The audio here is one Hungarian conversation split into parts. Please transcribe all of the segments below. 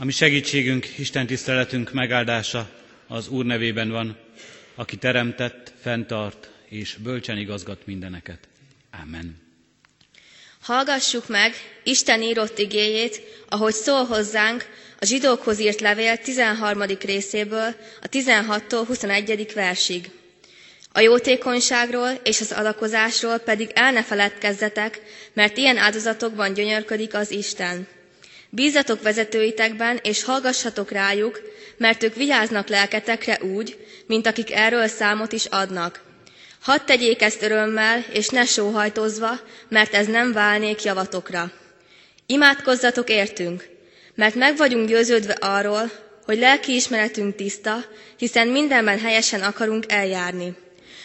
Ami segítségünk, Isten tiszteletünk megáldása az Úr nevében van, aki teremtett, fenntart és bölcsen igazgat mindeneket. Amen. Hallgassuk meg Isten írott igéjét, ahogy szól hozzánk a zsidókhoz írt levél 13. részéből, a 16-tól 21. versig. A jótékonyságról és az adakozásról pedig el ne feledkezzetek, mert ilyen áldozatokban gyönyörködik az Isten. Bízatok vezetőitekben, és hallgassatok rájuk, mert ők vigyáznak lelketekre úgy, mint akik erről számot is adnak. Hadd tegyék ezt örömmel, és ne sóhajtozva, mert ez nem válnék javatokra. Imádkozzatok értünk, mert meg vagyunk győződve arról, hogy lelkiismeretünk tiszta, hiszen mindenben helyesen akarunk eljárni.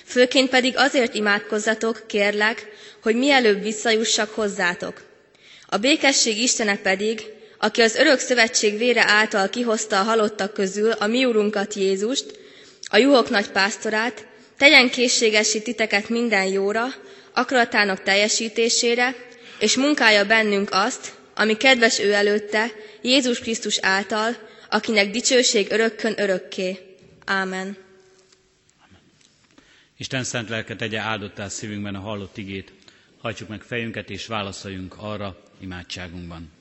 Főként pedig azért imádkozzatok, kérlek, hogy mielőbb visszajussak hozzátok. A békesség Istene pedig, aki az örök szövetség vére által kihozta a halottak közül a mi urunkat Jézust, a juhok nagy pásztorát, tegyen készségesi titeket minden jóra, akaratának teljesítésére, és munkálja bennünk azt, ami kedves ő előtte, Jézus Krisztus által, akinek dicsőség örökkön örökké. Ámen. Isten szent lelke tegye áldottá szívünkben a hallott igét. Hajtsuk meg fejünket és válaszoljunk arra imádságunkban.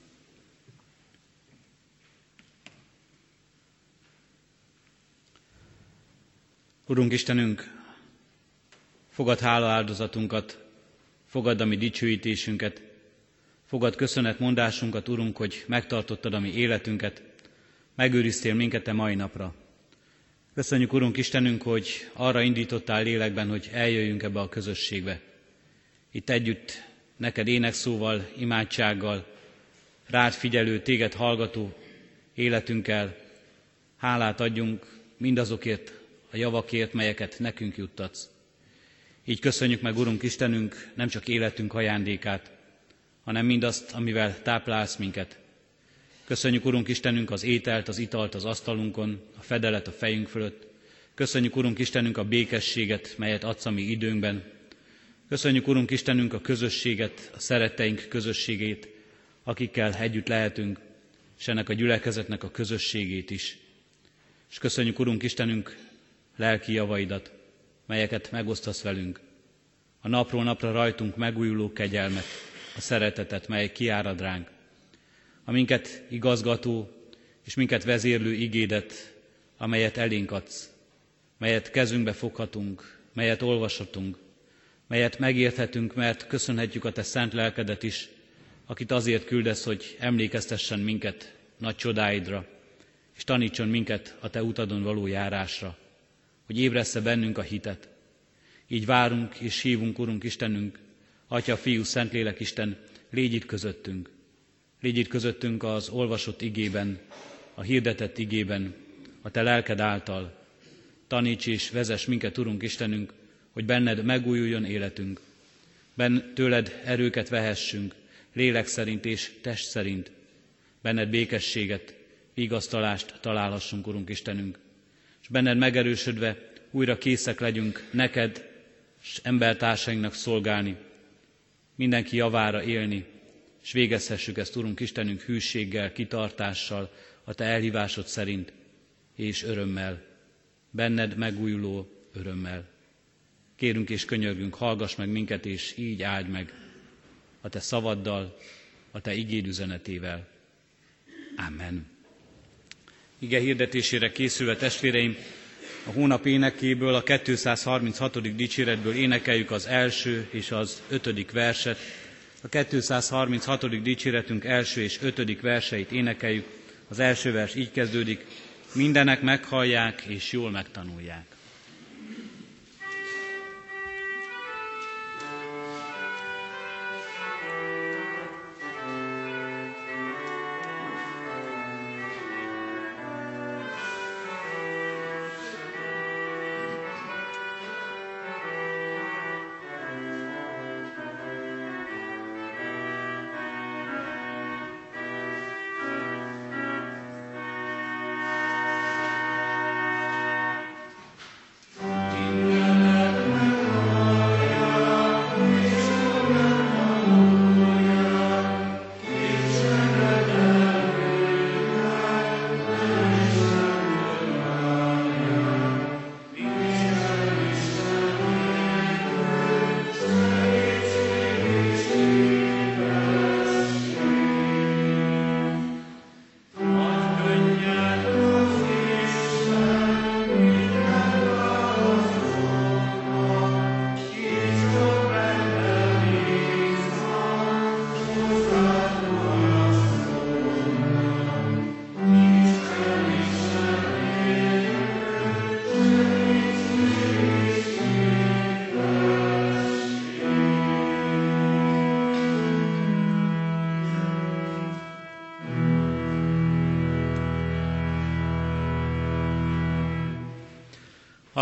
Urunk Istenünk, fogad hála áldozatunkat, fogad a mi dicsőítésünket, fogad köszönet mondásunkat, Urunk, hogy megtartottad a mi életünket, megőriztél minket a mai napra. Köszönjük, Urunk Istenünk, hogy arra indítottál lélekben, hogy eljöjjünk ebbe a közösségbe. Itt együtt neked énekszóval, imádsággal, rád figyelő, téged hallgató életünkkel hálát adjunk mindazokért a javakért, melyeket nekünk juttatsz. Így köszönjük meg, Urunk Istenünk, nem csak életünk ajándékát, hanem mindazt, amivel táplálsz minket. Köszönjük, Urunk Istenünk, az ételt, az italt az asztalunkon, a fedelet a fejünk fölött. Köszönjük, Urunk Istenünk, a békességet, melyet adsz a mi időnkben. Köszönjük, Urunk Istenünk, a közösséget, a szeretteink közösségét, akikkel együtt lehetünk, és ennek a gyülekezetnek a közösségét is. És köszönjük, Urunk Istenünk, lelki javaidat, melyeket megosztasz velünk. A napról napra rajtunk megújuló kegyelmet, a szeretetet, mely kiárad ránk. A minket igazgató és minket vezérlő igédet, amelyet elénk adsz, melyet kezünkbe foghatunk, melyet olvashatunk, melyet megérthetünk, mert köszönhetjük a Te szent lelkedet is, akit azért küldesz, hogy emlékeztessen minket nagy csodáidra, és tanítson minket a Te utadon való járásra hogy ébressze bennünk a hitet. Így várunk és hívunk, Urunk Istenünk, Atya, Fiú, Szentlélek Isten, légy itt közöttünk. Légy itt közöttünk az olvasott igében, a hirdetett igében, a Te lelked által. Taníts és vezess minket, Urunk Istenünk, hogy benned megújuljon életünk. Ben tőled erőket vehessünk, lélek szerint és test szerint. Benned békességet, vigasztalást találhassunk, Urunk Istenünk és benned megerősödve újra készek legyünk neked és embertársainknak szolgálni, mindenki javára élni, és végezhessük ezt, Urunk Istenünk, hűséggel, kitartással, a Te elhívásod szerint, és örömmel, benned megújuló örömmel. Kérünk és könyörgünk, hallgass meg minket, és így áldj meg a Te szavaddal, a Te igéd üzenetével. Amen ige hirdetésére készülve testvéreim, a hónap énekéből, a 236. dicséretből énekeljük az első és az ötödik verset. A 236. dicséretünk első és ötödik verseit énekeljük. Az első vers így kezdődik, mindenek meghallják és jól megtanulják.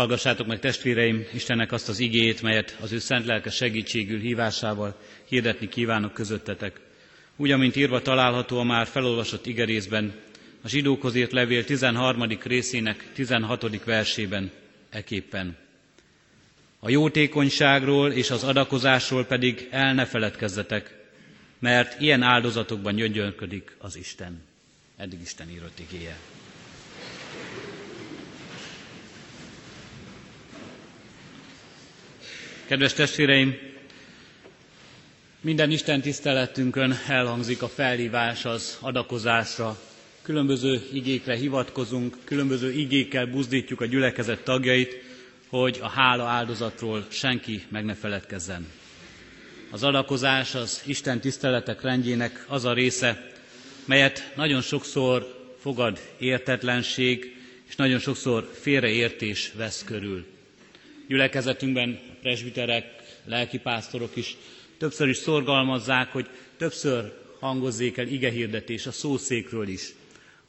Hallgassátok meg testvéreim Istennek azt az igét, melyet az ő szent lelke segítségül hívásával hirdetni kívánok közöttetek. Úgy, amint írva található a már felolvasott igerészben, a zsidókhoz írt levél 13. részének 16. versében, eképpen. A jótékonyságról és az adakozásról pedig el ne feledkezzetek, mert ilyen áldozatokban gyöngyörködik az Isten. Eddig Isten írott igéje. Kedves testvéreim, minden Isten tiszteletünkön elhangzik a felhívás az adakozásra. Különböző igékre hivatkozunk, különböző igékkel buzdítjuk a gyülekezet tagjait, hogy a hála áldozatról senki meg ne feledkezzen. Az adakozás az Isten tiszteletek rendjének az a része, melyet nagyon sokszor fogad értetlenség, és nagyon sokszor félreértés vesz körül. Gyülekezetünkben presbiterek, lelkipásztorok is többször is szorgalmazzák, hogy többször hangozzék el igehirdetés a szószékről is,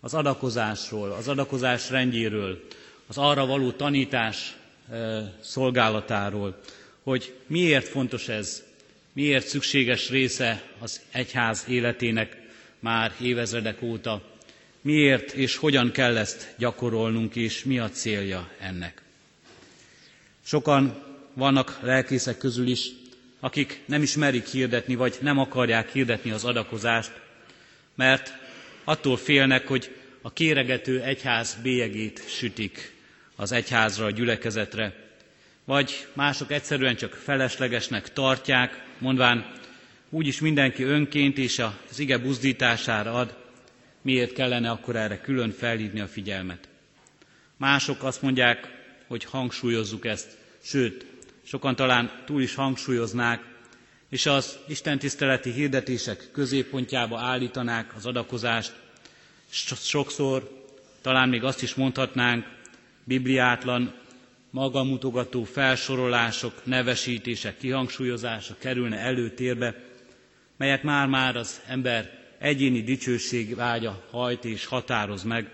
az adakozásról, az adakozás rendjéről, az arra való tanítás szolgálatáról, hogy miért fontos ez, miért szükséges része az egyház életének már évezredek óta, miért és hogyan kell ezt gyakorolnunk, és mi a célja ennek. Sokan vannak lelkészek közül is, akik nem is merik hirdetni, vagy nem akarják hirdetni az adakozást, mert attól félnek, hogy a kéregető egyház bélyegét sütik az egyházra, a gyülekezetre, vagy mások egyszerűen csak feleslegesnek tartják, mondván úgyis mindenki önként és az ige buzdítására ad, miért kellene akkor erre külön felhívni a figyelmet. Mások azt mondják, hogy hangsúlyozzuk ezt, sőt, sokan talán túl is hangsúlyoznák, és az Isten tiszteleti hirdetések középpontjába állítanák az adakozást. Sokszor talán még azt is mondhatnánk, bibliátlan, magamutogató felsorolások, nevesítések, kihangsúlyozása kerülne előtérbe, melyet már-már az ember egyéni dicsőség vágya hajt és határoz meg,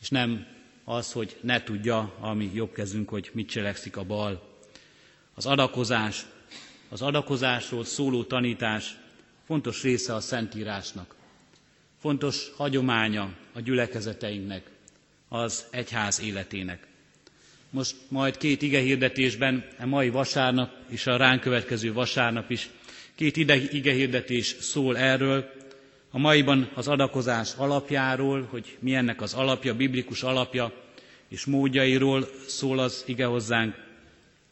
és nem az, hogy ne tudja a mi jobb kezünk, hogy mit cselekszik a bal. Az adakozás, az adakozásról szóló tanítás fontos része a Szentírásnak. Fontos hagyománya a gyülekezeteinknek, az egyház életének. Most majd két igehirdetésben, a mai vasárnap és a ránk következő vasárnap is két igehirdetés szól erről. A maiban az adakozás alapjáról, hogy mi ennek az alapja, biblikus alapja és módjairól szól az ige hozzánk,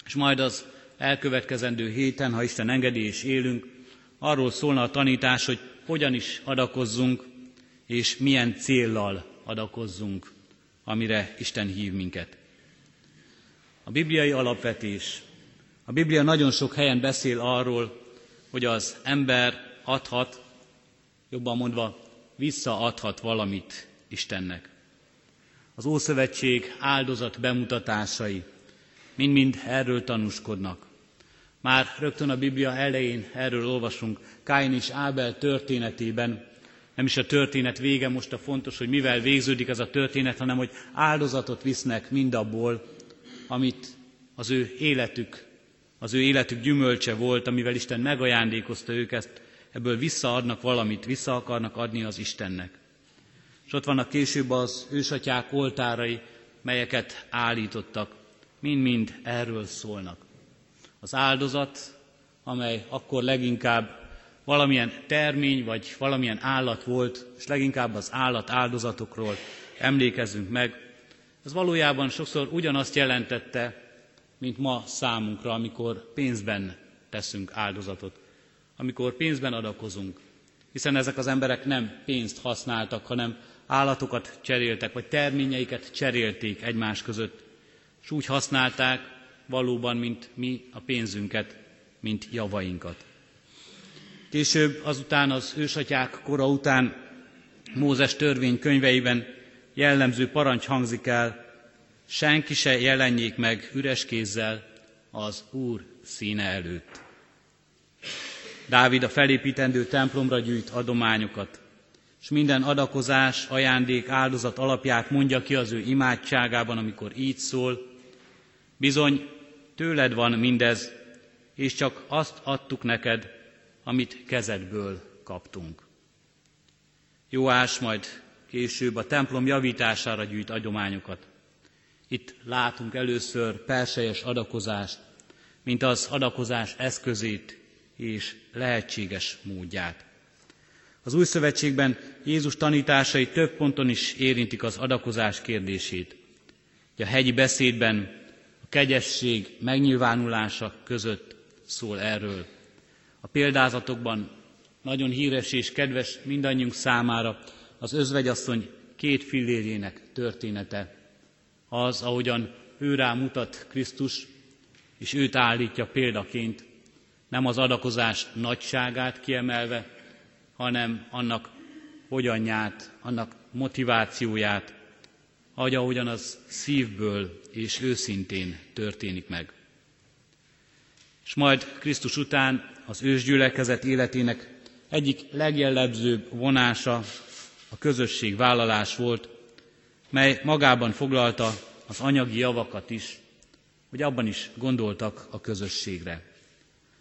és majd az elkövetkezendő héten, ha Isten engedi és élünk, arról szólna a tanítás, hogy hogyan is adakozzunk, és milyen céllal adakozzunk, amire Isten hív minket. A bibliai alapvetés. A Biblia nagyon sok helyen beszél arról, hogy az ember adhat, jobban mondva, visszaadhat valamit Istennek. Az Ószövetség áldozat bemutatásai mind-mind erről tanúskodnak. Már rögtön a Biblia elején erről olvasunk, Káin és Ábel történetében, nem is a történet vége most a fontos, hogy mivel végződik ez a történet, hanem hogy áldozatot visznek mindabból, amit az ő életük, az ő életük gyümölcse volt, amivel Isten megajándékozta őket, ebből visszaadnak valamit, vissza akarnak adni az Istennek. És ott vannak később az ősatyák oltárai, melyeket állítottak, mind-mind erről szólnak. Az áldozat, amely akkor leginkább valamilyen termény vagy valamilyen állat volt, és leginkább az állat áldozatokról emlékezzünk meg, ez valójában sokszor ugyanazt jelentette, mint ma számunkra, amikor pénzben teszünk áldozatot, amikor pénzben adakozunk. Hiszen ezek az emberek nem pénzt használtak, hanem állatokat cseréltek, vagy terményeiket cserélték egymás között, és úgy használták valóban, mint mi a pénzünket, mint javainkat. Később azután az ősatyák kora után Mózes törvény könyveiben jellemző parancs hangzik el, senki se jelenjék meg üres kézzel az Úr színe előtt. Dávid a felépítendő templomra gyűjt adományokat, és minden adakozás, ajándék, áldozat alapját mondja ki az ő imádságában, amikor így szól, Bizony, tőled van mindez, és csak azt adtuk neked, amit kezedből kaptunk. Jóás majd később a templom javítására gyűjt adományokat. Itt látunk először persejes adakozást, mint az adakozás eszközét és lehetséges módját. Az új szövetségben Jézus tanításai több ponton is érintik az adakozás kérdését. A hegyi beszédben kegyesség megnyilvánulása között szól erről. A példázatokban nagyon híres és kedves mindannyiunk számára az özvegyasszony két fillérjének története. Az, ahogyan ő rá mutat Krisztus, és őt állítja példaként, nem az adakozás nagyságát kiemelve, hanem annak hogyanját, annak motivációját, ahogy ahogyan az szívből és őszintén történik meg. És majd Krisztus után az ősgyülekezet életének egyik legjellemzőbb vonása a közösség vállalás volt, mely magában foglalta az anyagi javakat is, hogy abban is gondoltak a közösségre.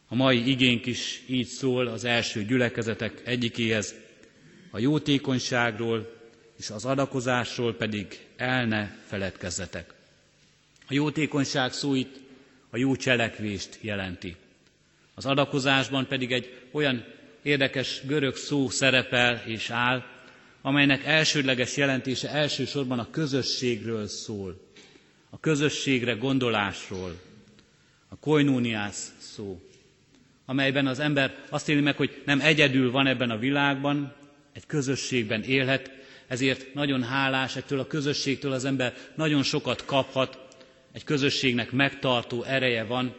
A mai igénk is így szól az első gyülekezetek egyikéhez, a jótékonyságról és az adakozásról pedig el ne feledkezzetek. A jótékonyság szó itt a jó cselekvést jelenti. Az adakozásban pedig egy olyan érdekes görög szó szerepel és áll, amelynek elsődleges jelentése elsősorban a közösségről szól. A közösségre gondolásról. A koinóniász szó, amelyben az ember azt éli meg, hogy nem egyedül van ebben a világban, egy közösségben élhet, ezért nagyon hálás ettől a közösségtől az ember nagyon sokat kaphat, egy közösségnek megtartó ereje van,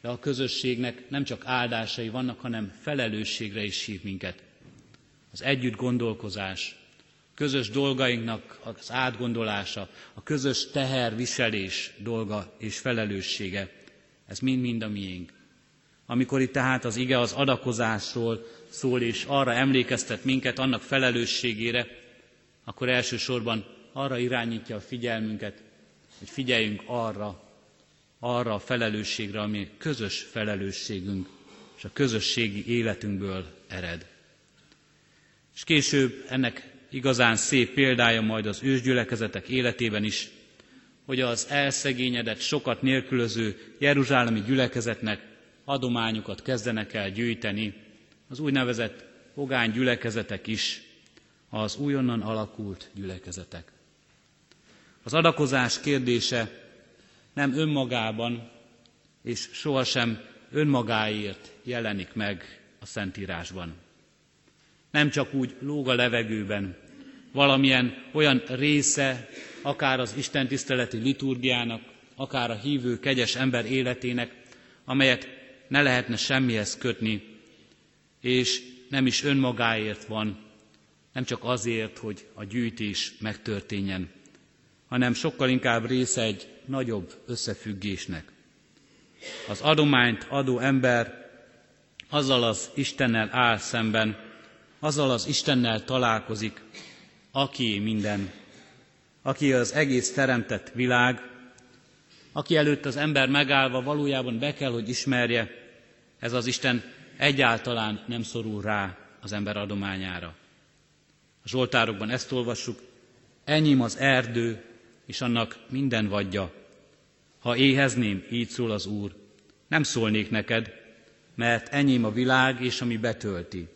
de a közösségnek nem csak áldásai vannak, hanem felelősségre is hív minket. Az együtt gondolkozás, közös dolgainknak az átgondolása, a közös teherviselés dolga és felelőssége, ez mind-mind a miénk. Amikor itt tehát az ige az adakozásról szól, és arra emlékeztet minket, annak felelősségére, akkor elsősorban arra irányítja a figyelmünket, hogy figyeljünk arra, arra a felelősségre, ami közös felelősségünk és a közösségi életünkből ered. És később ennek igazán szép példája majd az ősgyülekezetek életében is, hogy az elszegényedett, sokat nélkülöző Jeruzsálemi gyülekezetnek adományokat kezdenek el gyűjteni, az úgynevezett pogány gyülekezetek is, az újonnan alakult gyülekezetek. Az adakozás kérdése nem önmagában és sohasem önmagáért jelenik meg a Szentírásban. Nem csak úgy lóg a levegőben, valamilyen olyan része, akár az Isten tiszteleti liturgiának, akár a hívő kegyes ember életének, amelyet ne lehetne semmihez kötni, és nem is önmagáért van, nem csak azért, hogy a gyűjtés megtörténjen, hanem sokkal inkább része egy nagyobb összefüggésnek. Az adományt adó ember azzal az Istennel áll szemben, azzal az Istennel találkozik, aki minden, aki az egész teremtett világ, aki előtt az ember megállva valójában be kell, hogy ismerje, ez az Isten egyáltalán nem szorul rá az ember adományára. A Zsoltárokban ezt olvassuk, enyém az erdő, és annak minden vadja. Ha éhezném, így szól az Úr, nem szólnék neked, mert enyém a világ és ami betölti.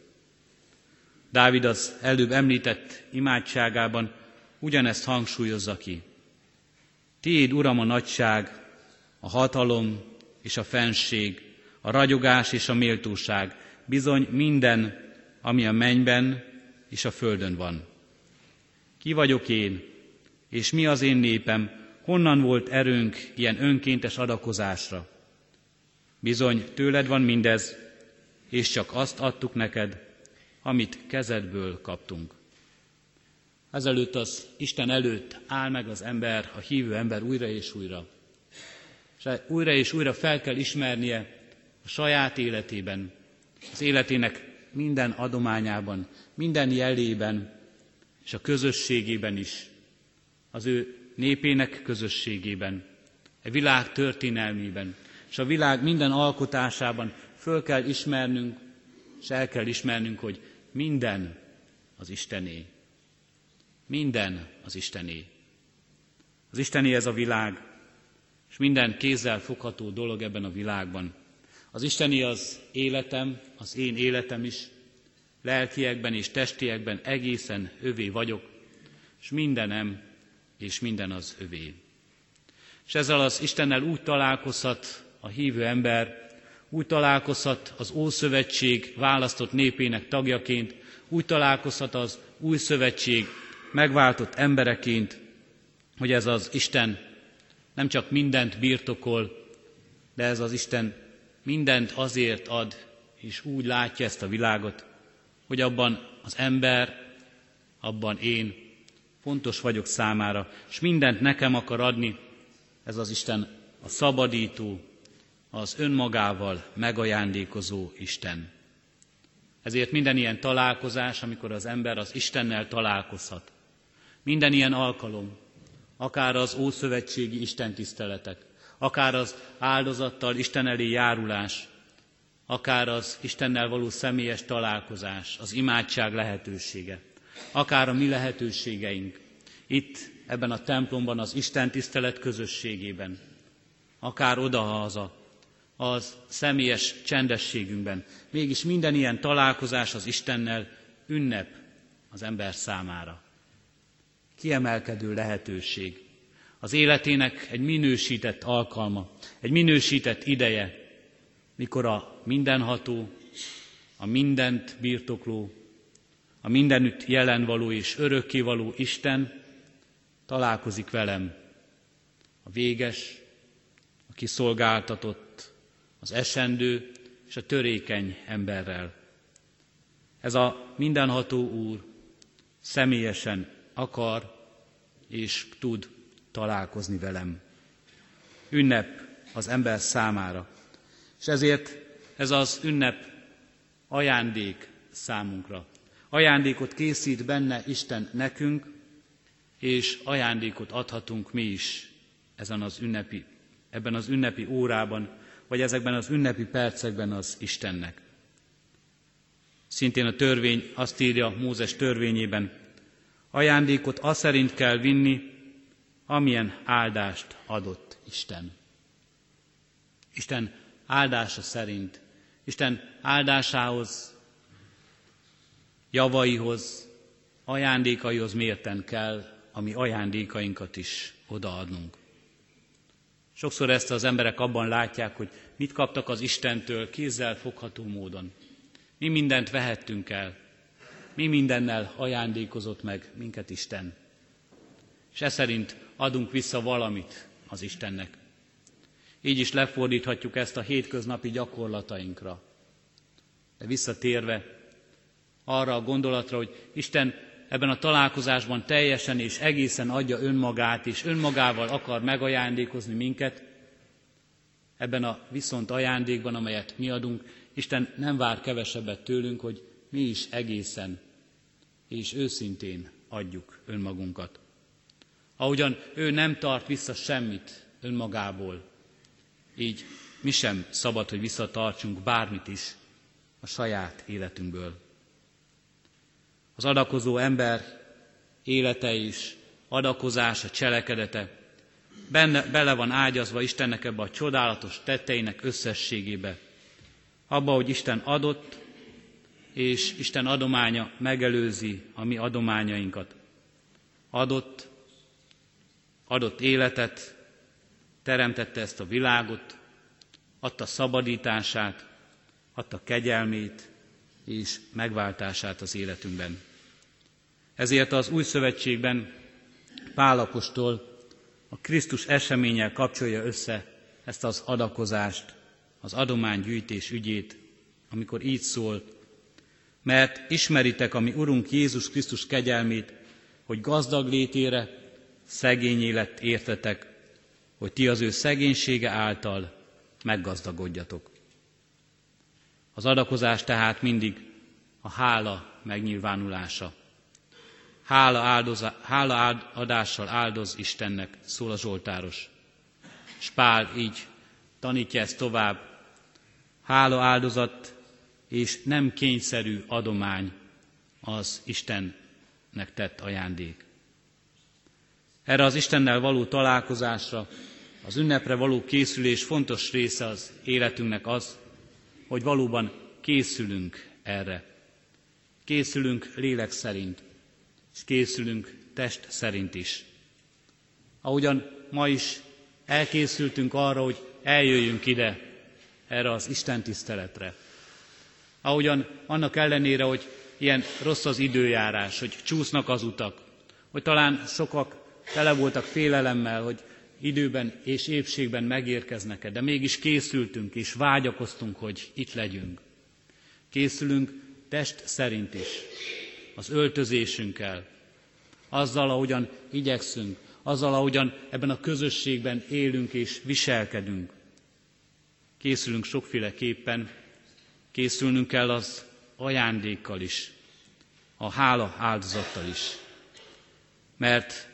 Dávid az előbb említett imádságában ugyanezt hangsúlyozza ki. Tiéd, Uram, a nagyság, a hatalom és a fenség, a ragyogás és a méltóság, bizony minden, ami a mennyben és a földön van. Ki vagyok én, és mi az én népem, honnan volt erőnk ilyen önkéntes adakozásra? Bizony, tőled van mindez, és csak azt adtuk neked, amit kezedből kaptunk. Ezelőtt az Isten előtt áll meg az ember, a hívő ember újra és újra. És újra és újra fel kell ismernie a saját életében, az életének minden adományában, minden jelében, és a közösségében is, az ő népének közösségében, a világ történelmében, és a világ minden alkotásában föl kell ismernünk, és el kell ismernünk, hogy minden az Istené. Minden az Istené. Az Istené ez a világ, és minden kézzel fogható dolog ebben a világban. Az Isteni az életem, az én életem is, lelkiekben és testiekben egészen övé vagyok, és mindenem és minden az övé. És ezzel az Istennel úgy találkozhat a hívő ember, úgy találkozhat az Ószövetség választott népének tagjaként, úgy találkozhat az Új Szövetség megváltott embereként, hogy ez az Isten nem csak mindent birtokol, de ez az Isten mindent azért ad, és úgy látja ezt a világot, hogy abban az ember, abban én fontos vagyok számára, és mindent nekem akar adni, ez az Isten a szabadító, az önmagával megajándékozó Isten. Ezért minden ilyen találkozás, amikor az ember az Istennel találkozhat, minden ilyen alkalom, akár az ószövetségi istentiszteletek, akár az áldozattal Isten elé járulás, akár az Istennel való személyes találkozás, az imádság lehetősége, akár a mi lehetőségeink, itt ebben a templomban, az Isten tisztelet közösségében, akár odahaza, az személyes csendességünkben. Mégis minden ilyen találkozás az Istennel ünnep az ember számára. Kiemelkedő lehetőség. Az életének egy minősített alkalma, egy minősített ideje, mikor a mindenható, a mindent birtokló, a mindenütt jelenvaló és örökkévaló Isten találkozik velem, a véges, a kiszolgáltatott, az esendő és a törékeny emberrel. Ez a mindenható Úr személyesen akar és tud találkozni velem. Ünnep az ember számára. És ezért ez az ünnep ajándék számunkra. Ajándékot készít benne Isten nekünk, és ajándékot adhatunk mi is ezen az ünnepi, ebben az ünnepi órában, vagy ezekben az ünnepi percekben az Istennek. Szintén a törvény azt írja Mózes törvényében, ajándékot az szerint kell vinni, amilyen áldást adott Isten. Isten áldása szerint, Isten áldásához, javaihoz, ajándékaihoz mérten kell a mi ajándékainkat is odaadnunk. Sokszor ezt az emberek abban látják, hogy mit kaptak az Istentől kézzel fogható módon. Mi mindent vehettünk el, mi mindennel ajándékozott meg minket Isten. És e szerint adunk vissza valamit az Istennek. Így is lefordíthatjuk ezt a hétköznapi gyakorlatainkra. De visszatérve arra a gondolatra, hogy Isten ebben a találkozásban teljesen és egészen adja önmagát, és önmagával akar megajándékozni minket, ebben a viszont ajándékban, amelyet mi adunk, Isten nem vár kevesebbet tőlünk, hogy mi is egészen és őszintén adjuk önmagunkat. Ahogyan ő nem tart vissza semmit önmagából, így mi sem szabad, hogy visszatartsunk bármit is a saját életünkből. Az adakozó ember élete is, adakozása, cselekedete benne, bele van ágyazva Istennek ebbe a csodálatos tetteinek összességébe. Abba, hogy Isten adott, és Isten adománya megelőzi a mi adományainkat. Adott, adott életet, teremtette ezt a világot, adta szabadítását, adta kegyelmét és megváltását az életünkben. Ezért az új szövetségben Pálapostól a Krisztus eseménnyel kapcsolja össze ezt az adakozást, az adománygyűjtés ügyét, amikor így szól, mert ismeritek a mi Urunk Jézus Krisztus kegyelmét, hogy gazdag létére szegényé lett értetek, hogy ti az ő szegénysége által meggazdagodjatok. Az adakozás tehát mindig a hála megnyilvánulása. Hála, áldoza, hála adással áldoz Istennek, szól a Zsoltáros. És így tanítja ezt tovább. Hála áldozat és nem kényszerű adomány az Istennek tett ajándék. Erre az Istennel való találkozásra, az ünnepre való készülés fontos része az életünknek az, hogy valóban készülünk erre. Készülünk lélek szerint, és készülünk test szerint is. Ahogyan ma is elkészültünk arra, hogy eljöjjünk ide, erre az Isten tiszteletre. Ahogyan annak ellenére, hogy ilyen rossz az időjárás, hogy csúsznak az utak, hogy talán sokak tele voltak félelemmel, hogy időben és épségben megérkeznek-e, de mégis készültünk és vágyakoztunk, hogy itt legyünk. Készülünk test szerint is, az öltözésünkkel, azzal, ahogyan igyekszünk, azzal, ahogyan ebben a közösségben élünk és viselkedünk. Készülünk sokféleképpen, készülnünk kell az ajándékkal is, a hála áldozattal is. Mert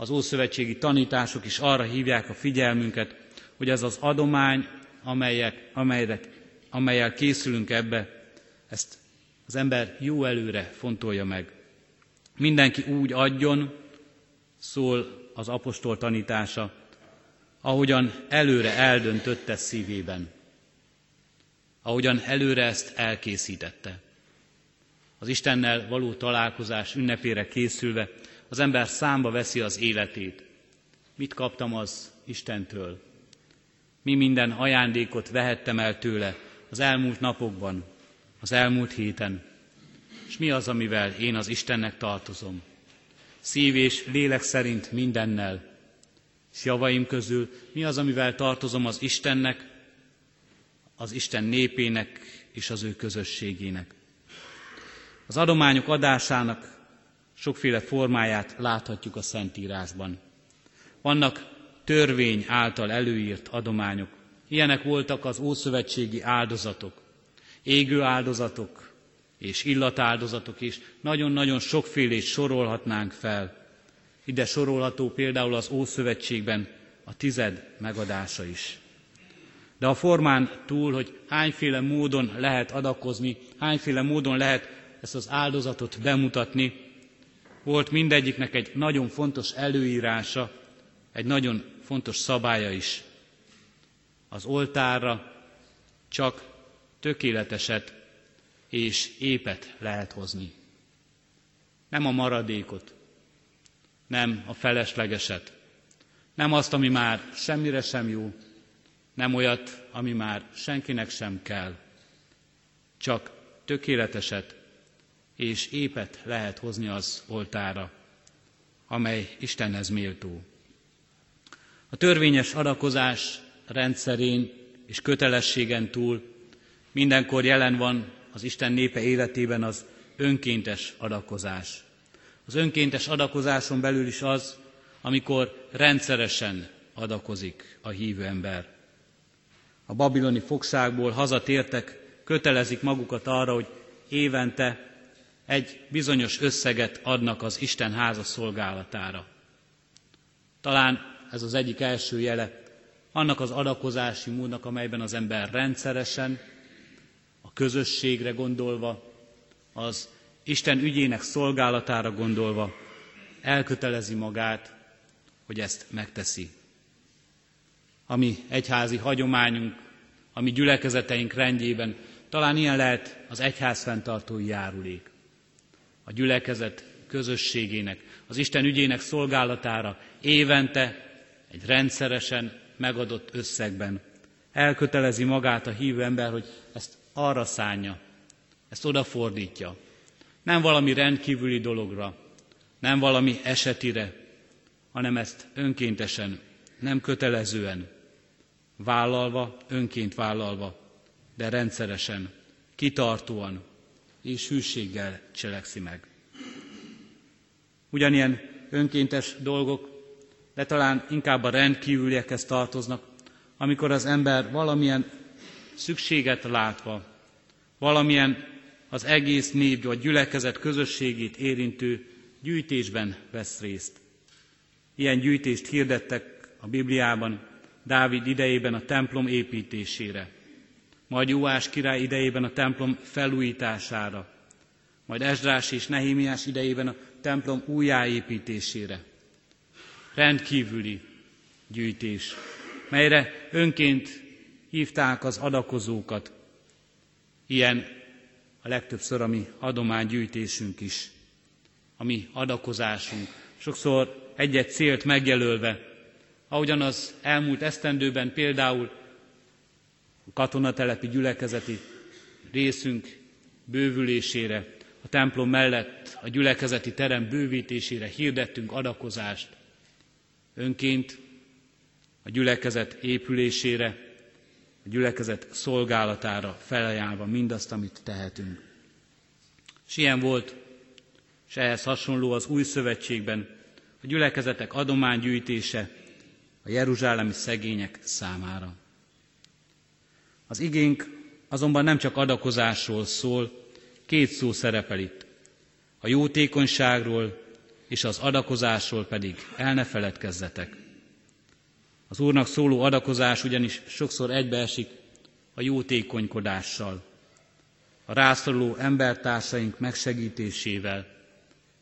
az ószövetségi tanítások is arra hívják a figyelmünket, hogy ez az adomány, amelyek, amelyek, amelyel készülünk ebbe, ezt az ember jó előre fontolja meg. Mindenki úgy adjon, szól az apostol tanítása, ahogyan előre eldöntötte szívében, ahogyan előre ezt elkészítette. Az Istennel való találkozás ünnepére készülve az ember számba veszi az életét. Mit kaptam az Istentől? Mi minden ajándékot vehettem el tőle az elmúlt napokban, az elmúlt héten? És mi az, amivel én az Istennek tartozom? Szív és lélek szerint mindennel. És javaim közül mi az, amivel tartozom az Istennek, az Isten népének és az ő közösségének. Az adományok adásának sokféle formáját láthatjuk a Szentírásban. Vannak törvény által előírt adományok. Ilyenek voltak az ószövetségi áldozatok, égő áldozatok és illatáldozatok is. Nagyon-nagyon sokfélét sorolhatnánk fel. Ide sorolható például az Ószövetségben a tized megadása is. De a formán túl, hogy hányféle módon lehet adakozni, hányféle módon lehet ezt az áldozatot bemutatni, volt mindegyiknek egy nagyon fontos előírása, egy nagyon fontos szabálya is. Az oltárra csak tökéleteset és épet lehet hozni. Nem a maradékot, nem a feleslegeset, nem azt, ami már semmire sem jó, nem olyat, ami már senkinek sem kell. Csak tökéleteset és épet lehet hozni az oltára, amely Istenhez méltó. A törvényes adakozás rendszerén és kötelességen túl mindenkor jelen van az Isten népe életében az önkéntes adakozás. Az önkéntes adakozáson belül is az, amikor rendszeresen adakozik a hívő ember. A babiloni fogságból hazatértek, kötelezik magukat arra, hogy évente egy bizonyos összeget adnak az Isten háza szolgálatára. Talán ez az egyik első jele annak az adakozási módnak, amelyben az ember rendszeresen, a közösségre gondolva, az Isten ügyének szolgálatára gondolva elkötelezi magát, hogy ezt megteszi. Ami egyházi hagyományunk, ami gyülekezeteink rendjében, talán ilyen lehet az egyház fenntartói járulék a gyülekezet közösségének, az Isten ügyének szolgálatára évente egy rendszeresen megadott összegben elkötelezi magát a hívő ember, hogy ezt arra szánja, ezt odafordítja. Nem valami rendkívüli dologra, nem valami esetire, hanem ezt önkéntesen, nem kötelezően, vállalva, önként vállalva, de rendszeresen, kitartóan, és hűséggel cselekszi meg. Ugyanilyen önkéntes dolgok, de talán inkább a rendkívüliekhez tartoznak, amikor az ember valamilyen szükséget látva, valamilyen az egész nép vagy gyülekezet közösségét érintő gyűjtésben vesz részt. Ilyen gyűjtést hirdettek a Bibliában, Dávid idejében a templom építésére, majd Jóás király idejében a templom felújítására, majd Esdrás és Nehémiás idejében a templom újjáépítésére. Rendkívüli gyűjtés, melyre önként hívták az adakozókat. Ilyen a legtöbbször a mi adománygyűjtésünk is, a mi adakozásunk. Sokszor egy-egy célt megjelölve, ahogyan az elmúlt esztendőben például a katonatelepi gyülekezeti részünk bővülésére, a templom mellett a gyülekezeti terem bővítésére hirdettünk adakozást. Önként a gyülekezet épülésére, a gyülekezet szolgálatára felajánlva mindazt, amit tehetünk. És ilyen volt, és ehhez hasonló az új szövetségben a gyülekezetek adománygyűjtése a jeruzsálemi szegények számára. Az igénk azonban nem csak adakozásról szól, két szó szerepel itt. A jótékonyságról és az adakozásról pedig el ne feledkezzetek. Az Úrnak szóló adakozás ugyanis sokszor egybeesik a jótékonykodással, a rászoruló embertársaink megsegítésével,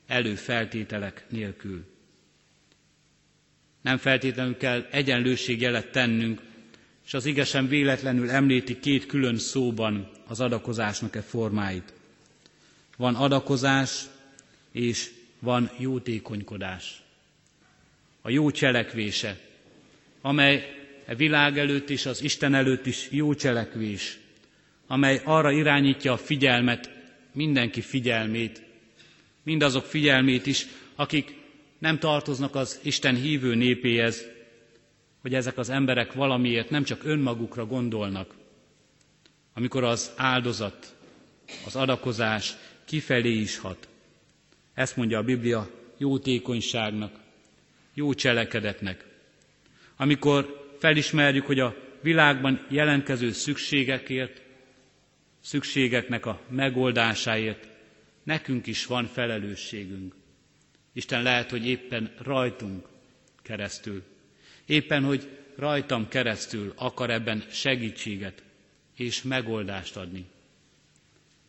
előfeltételek nélkül. Nem feltétlenül kell egyenlőségjelet tennünk, és az igesen véletlenül említi két külön szóban az adakozásnak e formáit. Van adakozás, és van jótékonykodás. A jó cselekvése, amely a világ előtt és az Isten előtt is jó cselekvés, amely arra irányítja a figyelmet, mindenki figyelmét, mindazok figyelmét is, akik nem tartoznak az Isten hívő népéhez, hogy ezek az emberek valamiért nem csak önmagukra gondolnak, amikor az áldozat, az adakozás kifelé is hat. Ezt mondja a Biblia jótékonyságnak, jó cselekedetnek. Amikor felismerjük, hogy a világban jelentkező szükségekért, szükségeknek a megoldásáért nekünk is van felelősségünk. Isten lehet, hogy éppen rajtunk keresztül, éppen, hogy rajtam keresztül akar ebben segítséget és megoldást adni.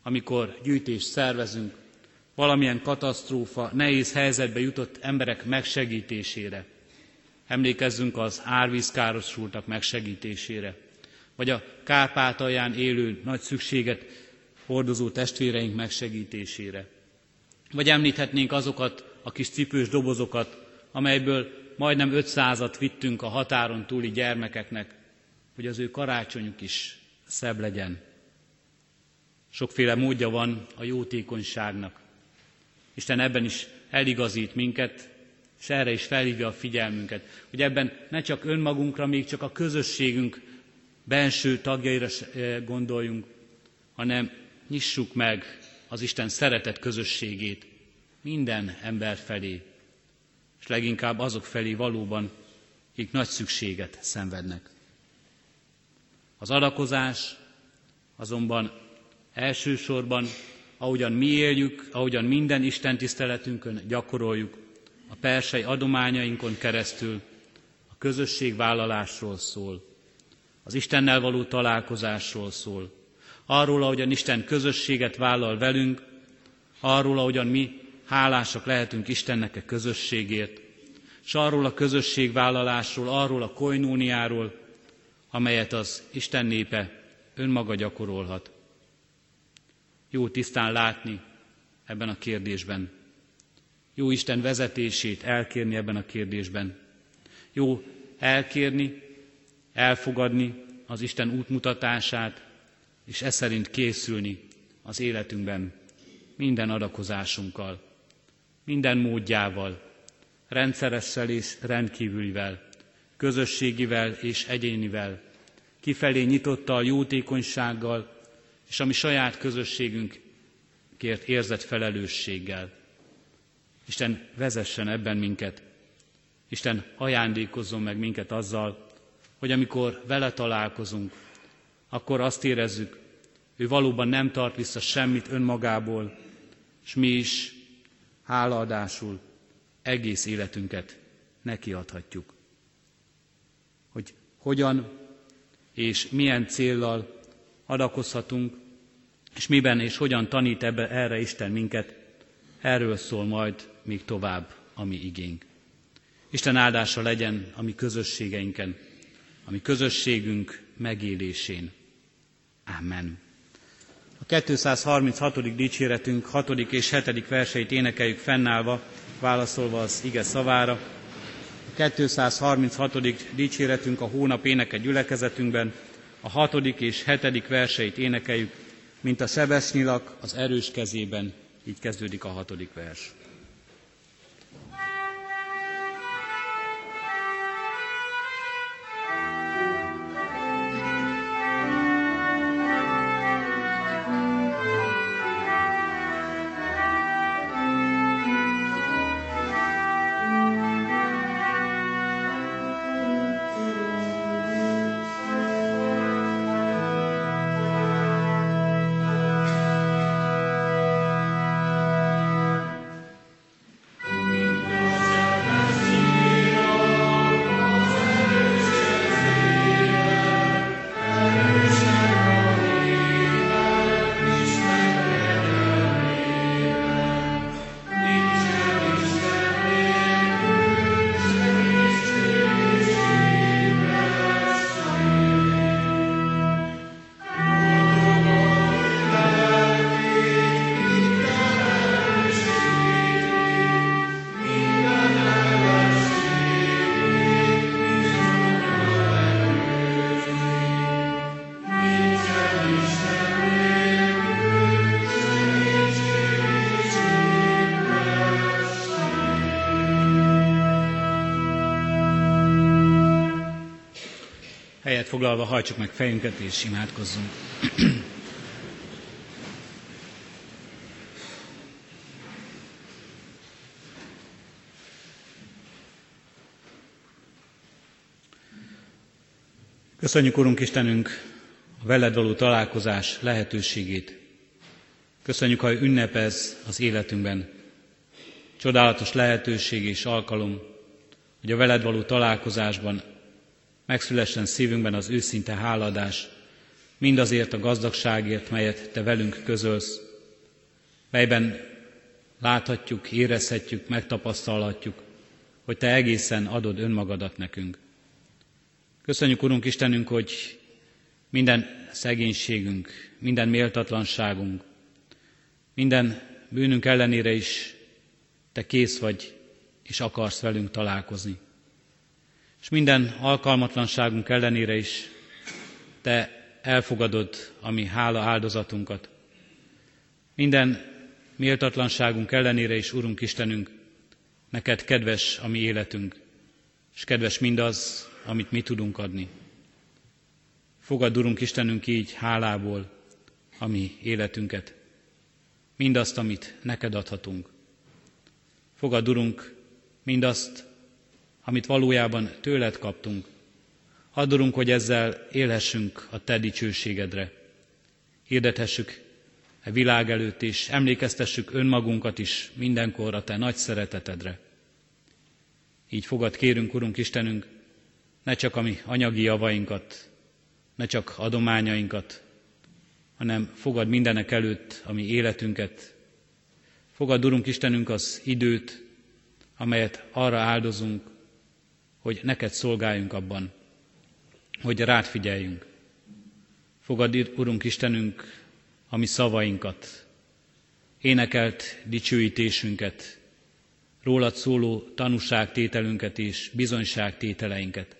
Amikor gyűjtést szervezünk, valamilyen katasztrófa, nehéz helyzetbe jutott emberek megsegítésére, emlékezzünk az árvízkárosultak megsegítésére, vagy a Kárpátalján élő nagy szükséget hordozó testvéreink megsegítésére. Vagy említhetnénk azokat a kis cipős dobozokat, amelyből majdnem 500-at vittünk a határon túli gyermekeknek, hogy az ő karácsonyuk is szebb legyen. Sokféle módja van a jótékonyságnak. Isten ebben is eligazít minket, és erre is felhívja a figyelmünket, hogy ebben ne csak önmagunkra, még csak a közösségünk benső tagjaira eh, gondoljunk, hanem nyissuk meg az Isten szeretett közösségét minden ember felé, leginkább azok felé valóban, akik nagy szükséget szenvednek. Az adakozás azonban elsősorban, ahogyan mi éljük, ahogyan minden Isten tiszteletünkön gyakoroljuk, a persei adományainkon keresztül a közösségvállalásról szól, az Istennel való találkozásról szól, arról, ahogyan Isten közösséget vállal velünk, arról, ahogyan mi hálásak lehetünk Istennek a közösségért, és arról a közösségvállalásról, arról a koinóniáról, amelyet az Isten népe önmaga gyakorolhat. Jó tisztán látni ebben a kérdésben. Jó Isten vezetését elkérni ebben a kérdésben. Jó elkérni, elfogadni az Isten útmutatását, és e szerint készülni az életünkben minden adakozásunkkal, minden módjával, rendszeressel és rendkívülivel, közösségivel és egyénivel, kifelé nyitottal, jótékonysággal, és ami saját közösségünkért érzett felelősséggel. Isten vezessen ebben minket, Isten ajándékozzon meg minket azzal, hogy amikor vele találkozunk, akkor azt érezzük, ő valóban nem tart vissza semmit önmagából, és mi is hálaadásul egész életünket neki adhatjuk. Hogy hogyan és milyen céllal adakozhatunk, és miben és hogyan tanít ebbe, erre Isten minket, erről szól majd még tovább a mi igénk. Isten áldása legyen a mi közösségeinken, a mi közösségünk megélésén. Amen. A 236. dicséretünk 6. és 7. verseit énekeljük fennállva, válaszolva az ige szavára. A 236. dicséretünk a hónap éneke gyülekezetünkben, a 6. és 7. verseit énekeljük, mint a sebes nyilak az erős kezében, így kezdődik a hatodik vers. Helyet foglalva hajtsuk meg fejünket és imádkozzunk. Köszönjük, Urunk Istenünk, a veled való találkozás lehetőségét. Köszönjük, ha ünnepez az életünkben. Csodálatos lehetőség és alkalom, hogy a veled való találkozásban megszülessen szívünkben az őszinte háladás, mindazért a gazdagságért, melyet Te velünk közölsz, melyben láthatjuk, érezhetjük, megtapasztalhatjuk, hogy Te egészen adod önmagadat nekünk. Köszönjük, Urunk Istenünk, hogy minden szegénységünk, minden méltatlanságunk, minden bűnünk ellenére is Te kész vagy, és akarsz velünk találkozni és minden alkalmatlanságunk ellenére is Te elfogadod a mi hála áldozatunkat. Minden méltatlanságunk ellenére is, Urunk Istenünk, neked kedves a mi életünk, és kedves mindaz, amit mi tudunk adni. Fogad, Urunk Istenünk, így hálából a mi életünket, mindazt, amit neked adhatunk. Fogad, Urunk, mindazt, amit valójában tőled kaptunk. Adorunk, hogy ezzel élhessünk a te dicsőségedre. Hirdethessük e világ előtt is, emlékeztessük önmagunkat is mindenkor a te nagy szeretetedre. Így fogad kérünk, Urunk Istenünk, ne csak a mi anyagi javainkat, ne csak adományainkat, hanem fogad mindenek előtt a mi életünket. Fogad, Urunk Istenünk, az időt, amelyet arra áldozunk, hogy neked szolgáljunk abban, hogy rád figyeljünk. Fogad, Urunk Istenünk, a mi szavainkat, énekelt dicsőítésünket, rólad szóló tanúságtételünket és bizonyságtételeinket.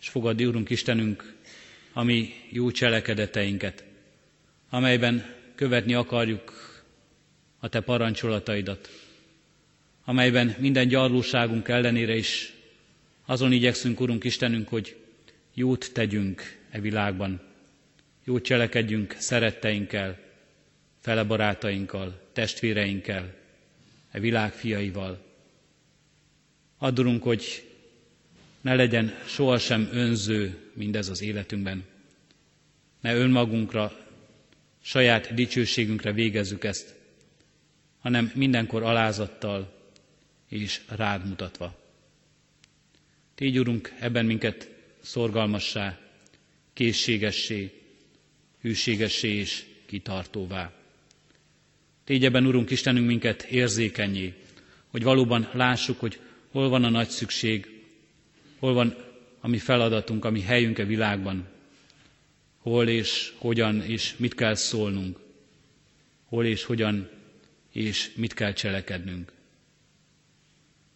És fogad, Urunk Istenünk, a mi jó cselekedeteinket, amelyben követni akarjuk a Te parancsolataidat, amelyben minden gyarlóságunk ellenére is azon igyekszünk, Urunk Istenünk, hogy jót tegyünk e világban, jót cselekedjünk szeretteinkkel, fele barátainkkal, testvéreinkkel, e világ fiaival. Addurunk, hogy ne legyen sohasem önző mindez az életünkben. Ne önmagunkra, saját dicsőségünkre végezzük ezt, hanem mindenkor alázattal, és rád mutatva. Tégy, Urunk, ebben minket szorgalmassá, készségessé, hűségessé és kitartóvá. Tégy ebben, Urunk Istenünk, minket érzékenyé, hogy valóban lássuk, hogy hol van a nagy szükség, hol van a mi feladatunk, a mi helyünk a világban, hol és hogyan és mit kell szólnunk, hol és hogyan és mit kell cselekednünk.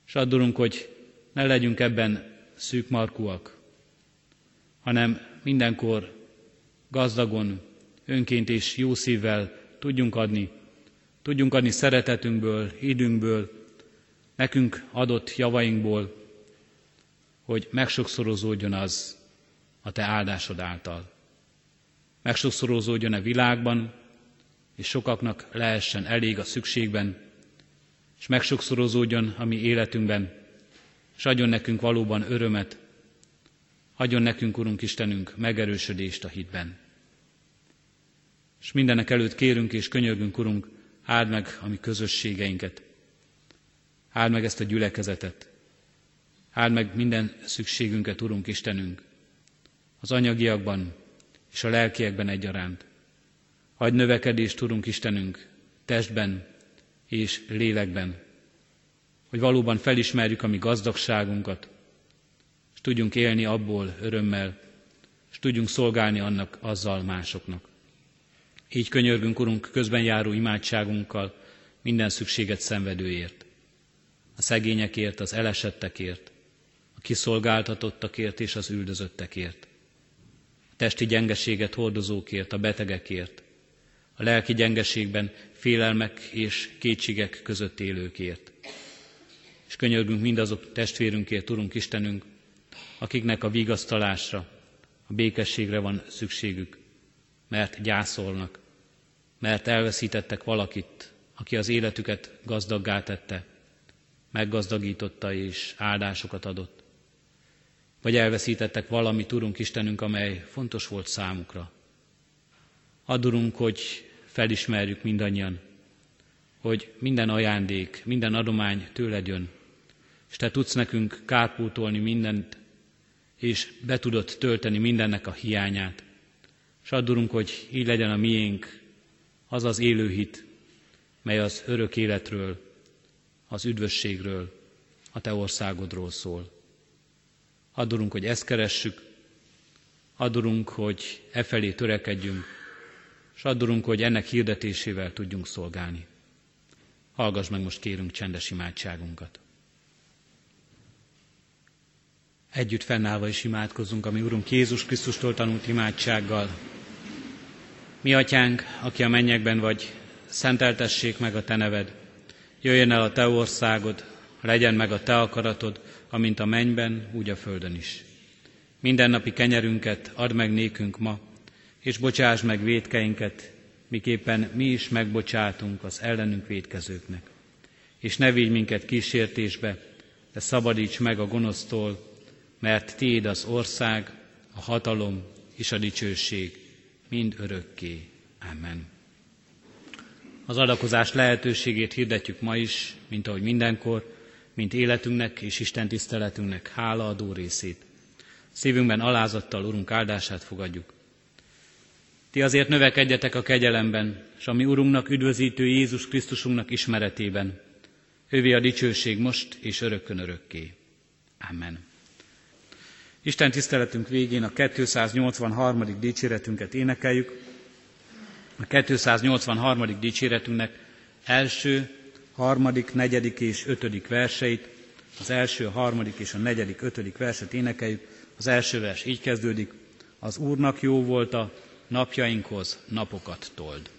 És addulunk, hogy ne legyünk ebben szűkmarkúak, hanem mindenkor gazdagon, önként és jó szívvel tudjunk adni, tudjunk adni szeretetünkből, időnkből, nekünk adott javainkból, hogy megsokszorozódjon az a Te áldásod által. Megsokszorozódjon a világban, és sokaknak lehessen elég a szükségben, és megsokszorozódjon a mi életünkben, és adjon nekünk valóban örömet, adjon nekünk, Urunk Istenünk, megerősödést a hitben. És mindenek előtt kérünk és könyörgünk, Urunk, áld meg a mi közösségeinket, áld meg ezt a gyülekezetet, áld meg minden szükségünket, Urunk Istenünk, az anyagiakban és a lelkiekben egyaránt. Adj növekedést, Urunk Istenünk, testben és lélekben, hogy valóban felismerjük a mi gazdagságunkat, és tudjunk élni abból örömmel, és tudjunk szolgálni annak azzal másoknak. Így könyörgünk, Urunk, közben járó imádságunkkal minden szükséget szenvedőért, a szegényekért, az elesettekért, a kiszolgáltatottakért és az üldözöttekért, a testi gyengeséget hordozókért, a betegekért, a lelki gyengeségben félelmek és kétségek között élőkért. És könyörgünk mindazok testvérünkért, Urunk Istenünk, akiknek a vigasztalásra, a békességre van szükségük, mert gyászolnak, mert elveszítettek valakit, aki az életüket gazdaggá tette, meggazdagította és áldásokat adott. Vagy elveszítettek valamit, Urunk Istenünk, amely fontos volt számukra. Adurunk, hogy felismerjük mindannyian, hogy minden ajándék, minden adomány tőled jön, és Te tudsz nekünk kárpótolni mindent, és be tudod tölteni mindennek a hiányát. És addurunk, hogy így legyen a miénk az az élő hit, mely az örök életről, az üdvösségről, a Te országodról szól. Addurunk, hogy ezt keressük, addurunk, hogy e felé törekedjünk, és addurunk, hogy ennek hirdetésével tudjunk szolgálni. Hallgass meg most kérünk csendes imádságunkat. Együtt fennállva is imádkozunk, ami Urunk Jézus Krisztustól tanult imádsággal. Mi atyánk, aki a mennyekben vagy, szenteltessék meg a te neved. Jöjjön el a te országod, legyen meg a te akaratod, amint a mennyben, úgy a földön is. Mindennapi kenyerünket add meg nékünk ma, és bocsáss meg védkeinket, miképpen mi is megbocsátunk az ellenünk védkezőknek. És ne vigy minket kísértésbe, de szabadíts meg a gonosztól, mert Tiéd az ország, a hatalom és a dicsőség mind örökké. Amen. Az adakozás lehetőségét hirdetjük ma is, mint ahogy mindenkor, mint életünknek és Isten tiszteletünknek hálaadó részét. Szívünkben alázattal Urunk áldását fogadjuk. Ti azért növekedjetek a kegyelemben, és a mi Urunknak, üdvözítő Jézus Krisztusunknak ismeretében. Ővé a dicsőség most és örökkön örökké. Amen. Isten tiszteletünk végén a 283. dicséretünket énekeljük. A 283. dicséretünknek első, harmadik, negyedik és ötödik verseit, az első, harmadik és a negyedik, ötödik verset énekeljük. Az első vers így kezdődik. Az Úrnak jó volt a napjainkhoz napokat told.